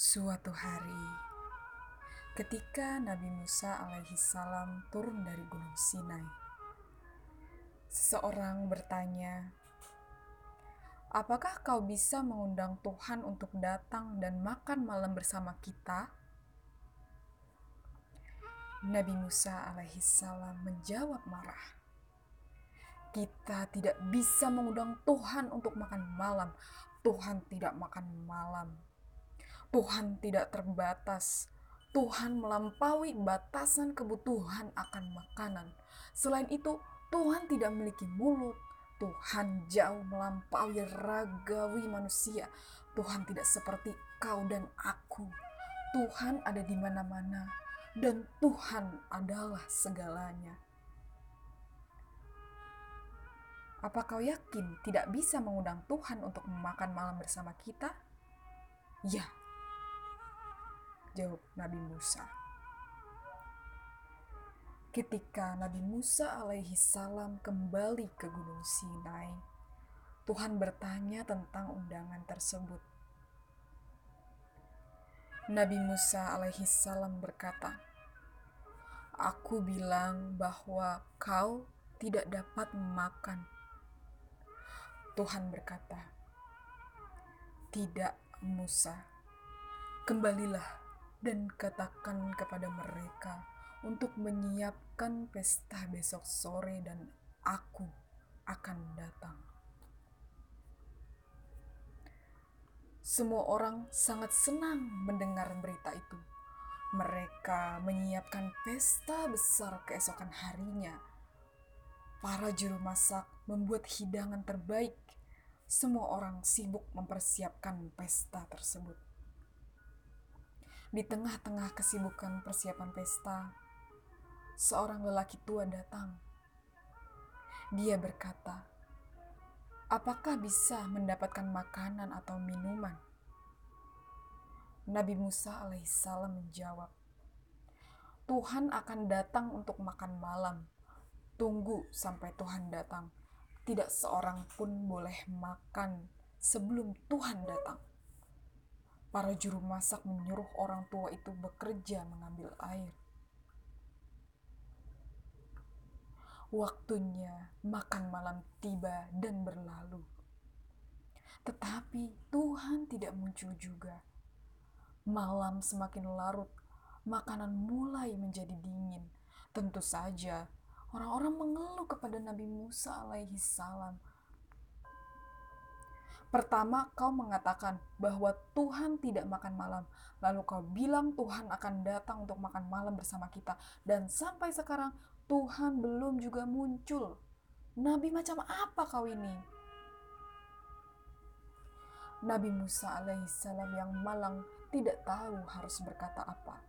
Suatu hari, ketika Nabi Musa alaihi salam turun dari Gunung Sinai, seseorang bertanya, "Apakah kau bisa mengundang Tuhan untuk datang dan makan malam bersama kita?" Nabi Musa alaihi salam menjawab marah, "Kita tidak bisa mengundang Tuhan untuk makan malam. Tuhan tidak makan malam." Tuhan tidak terbatas. Tuhan melampaui batasan kebutuhan akan makanan. Selain itu, Tuhan tidak memiliki mulut. Tuhan jauh melampaui ragawi manusia. Tuhan tidak seperti kau dan aku. Tuhan ada di mana-mana, dan Tuhan adalah segalanya. Apa kau yakin tidak bisa mengundang Tuhan untuk makan malam bersama kita? Ya, Jawab Nabi Musa. Ketika Nabi Musa alaihi salam kembali ke Gunung Sinai, Tuhan bertanya tentang undangan tersebut. Nabi Musa alaihi salam berkata, Aku bilang bahwa kau tidak dapat makan. Tuhan berkata, Tidak, Musa. Kembalilah dan katakan kepada mereka untuk menyiapkan pesta besok sore dan aku akan datang. Semua orang sangat senang mendengar berita itu. Mereka menyiapkan pesta besar keesokan harinya. Para juru masak membuat hidangan terbaik. Semua orang sibuk mempersiapkan pesta tersebut. Di tengah-tengah kesibukan persiapan pesta, seorang lelaki tua datang. Dia berkata, "Apakah bisa mendapatkan makanan atau minuman?" Nabi Musa alaihissalam menjawab, "Tuhan akan datang untuk makan malam. Tunggu sampai Tuhan datang. Tidak seorang pun boleh makan sebelum Tuhan datang." Para juru masak menyuruh orang tua itu bekerja mengambil air. Waktunya makan malam tiba dan berlalu. Tetapi Tuhan tidak muncul juga. Malam semakin larut, makanan mulai menjadi dingin. Tentu saja, orang-orang mengeluh kepada Nabi Musa alaihi salam Pertama, kau mengatakan bahwa Tuhan tidak makan malam. Lalu kau bilang Tuhan akan datang untuk makan malam bersama kita. Dan sampai sekarang Tuhan belum juga muncul. Nabi macam apa kau ini? Nabi Musa alaihissalam yang malang tidak tahu harus berkata apa.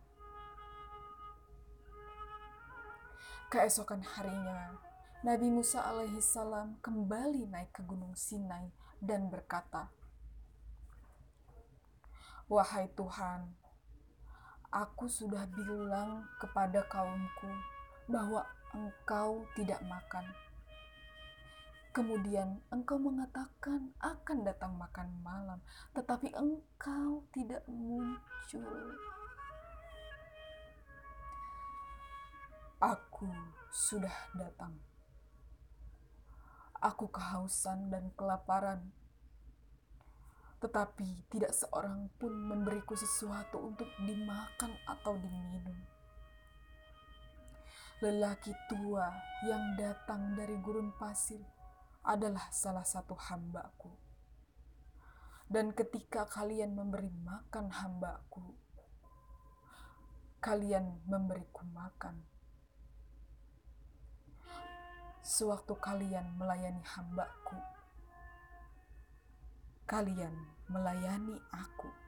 Keesokan harinya, Nabi Musa alaihissalam kembali naik ke Gunung Sinai dan berkata, Wahai Tuhan, aku sudah bilang kepada kaumku bahwa engkau tidak makan. Kemudian engkau mengatakan akan datang makan malam, tetapi engkau tidak muncul. Aku sudah datang Aku kehausan dan kelaparan, tetapi tidak seorang pun memberiku sesuatu untuk dimakan atau diminum. Lelaki tua yang datang dari gurun pasir adalah salah satu hambaku. Dan ketika kalian memberi makan hambaku, kalian memberiku makan sewaktu kalian melayani hambaku. Kalian melayani aku.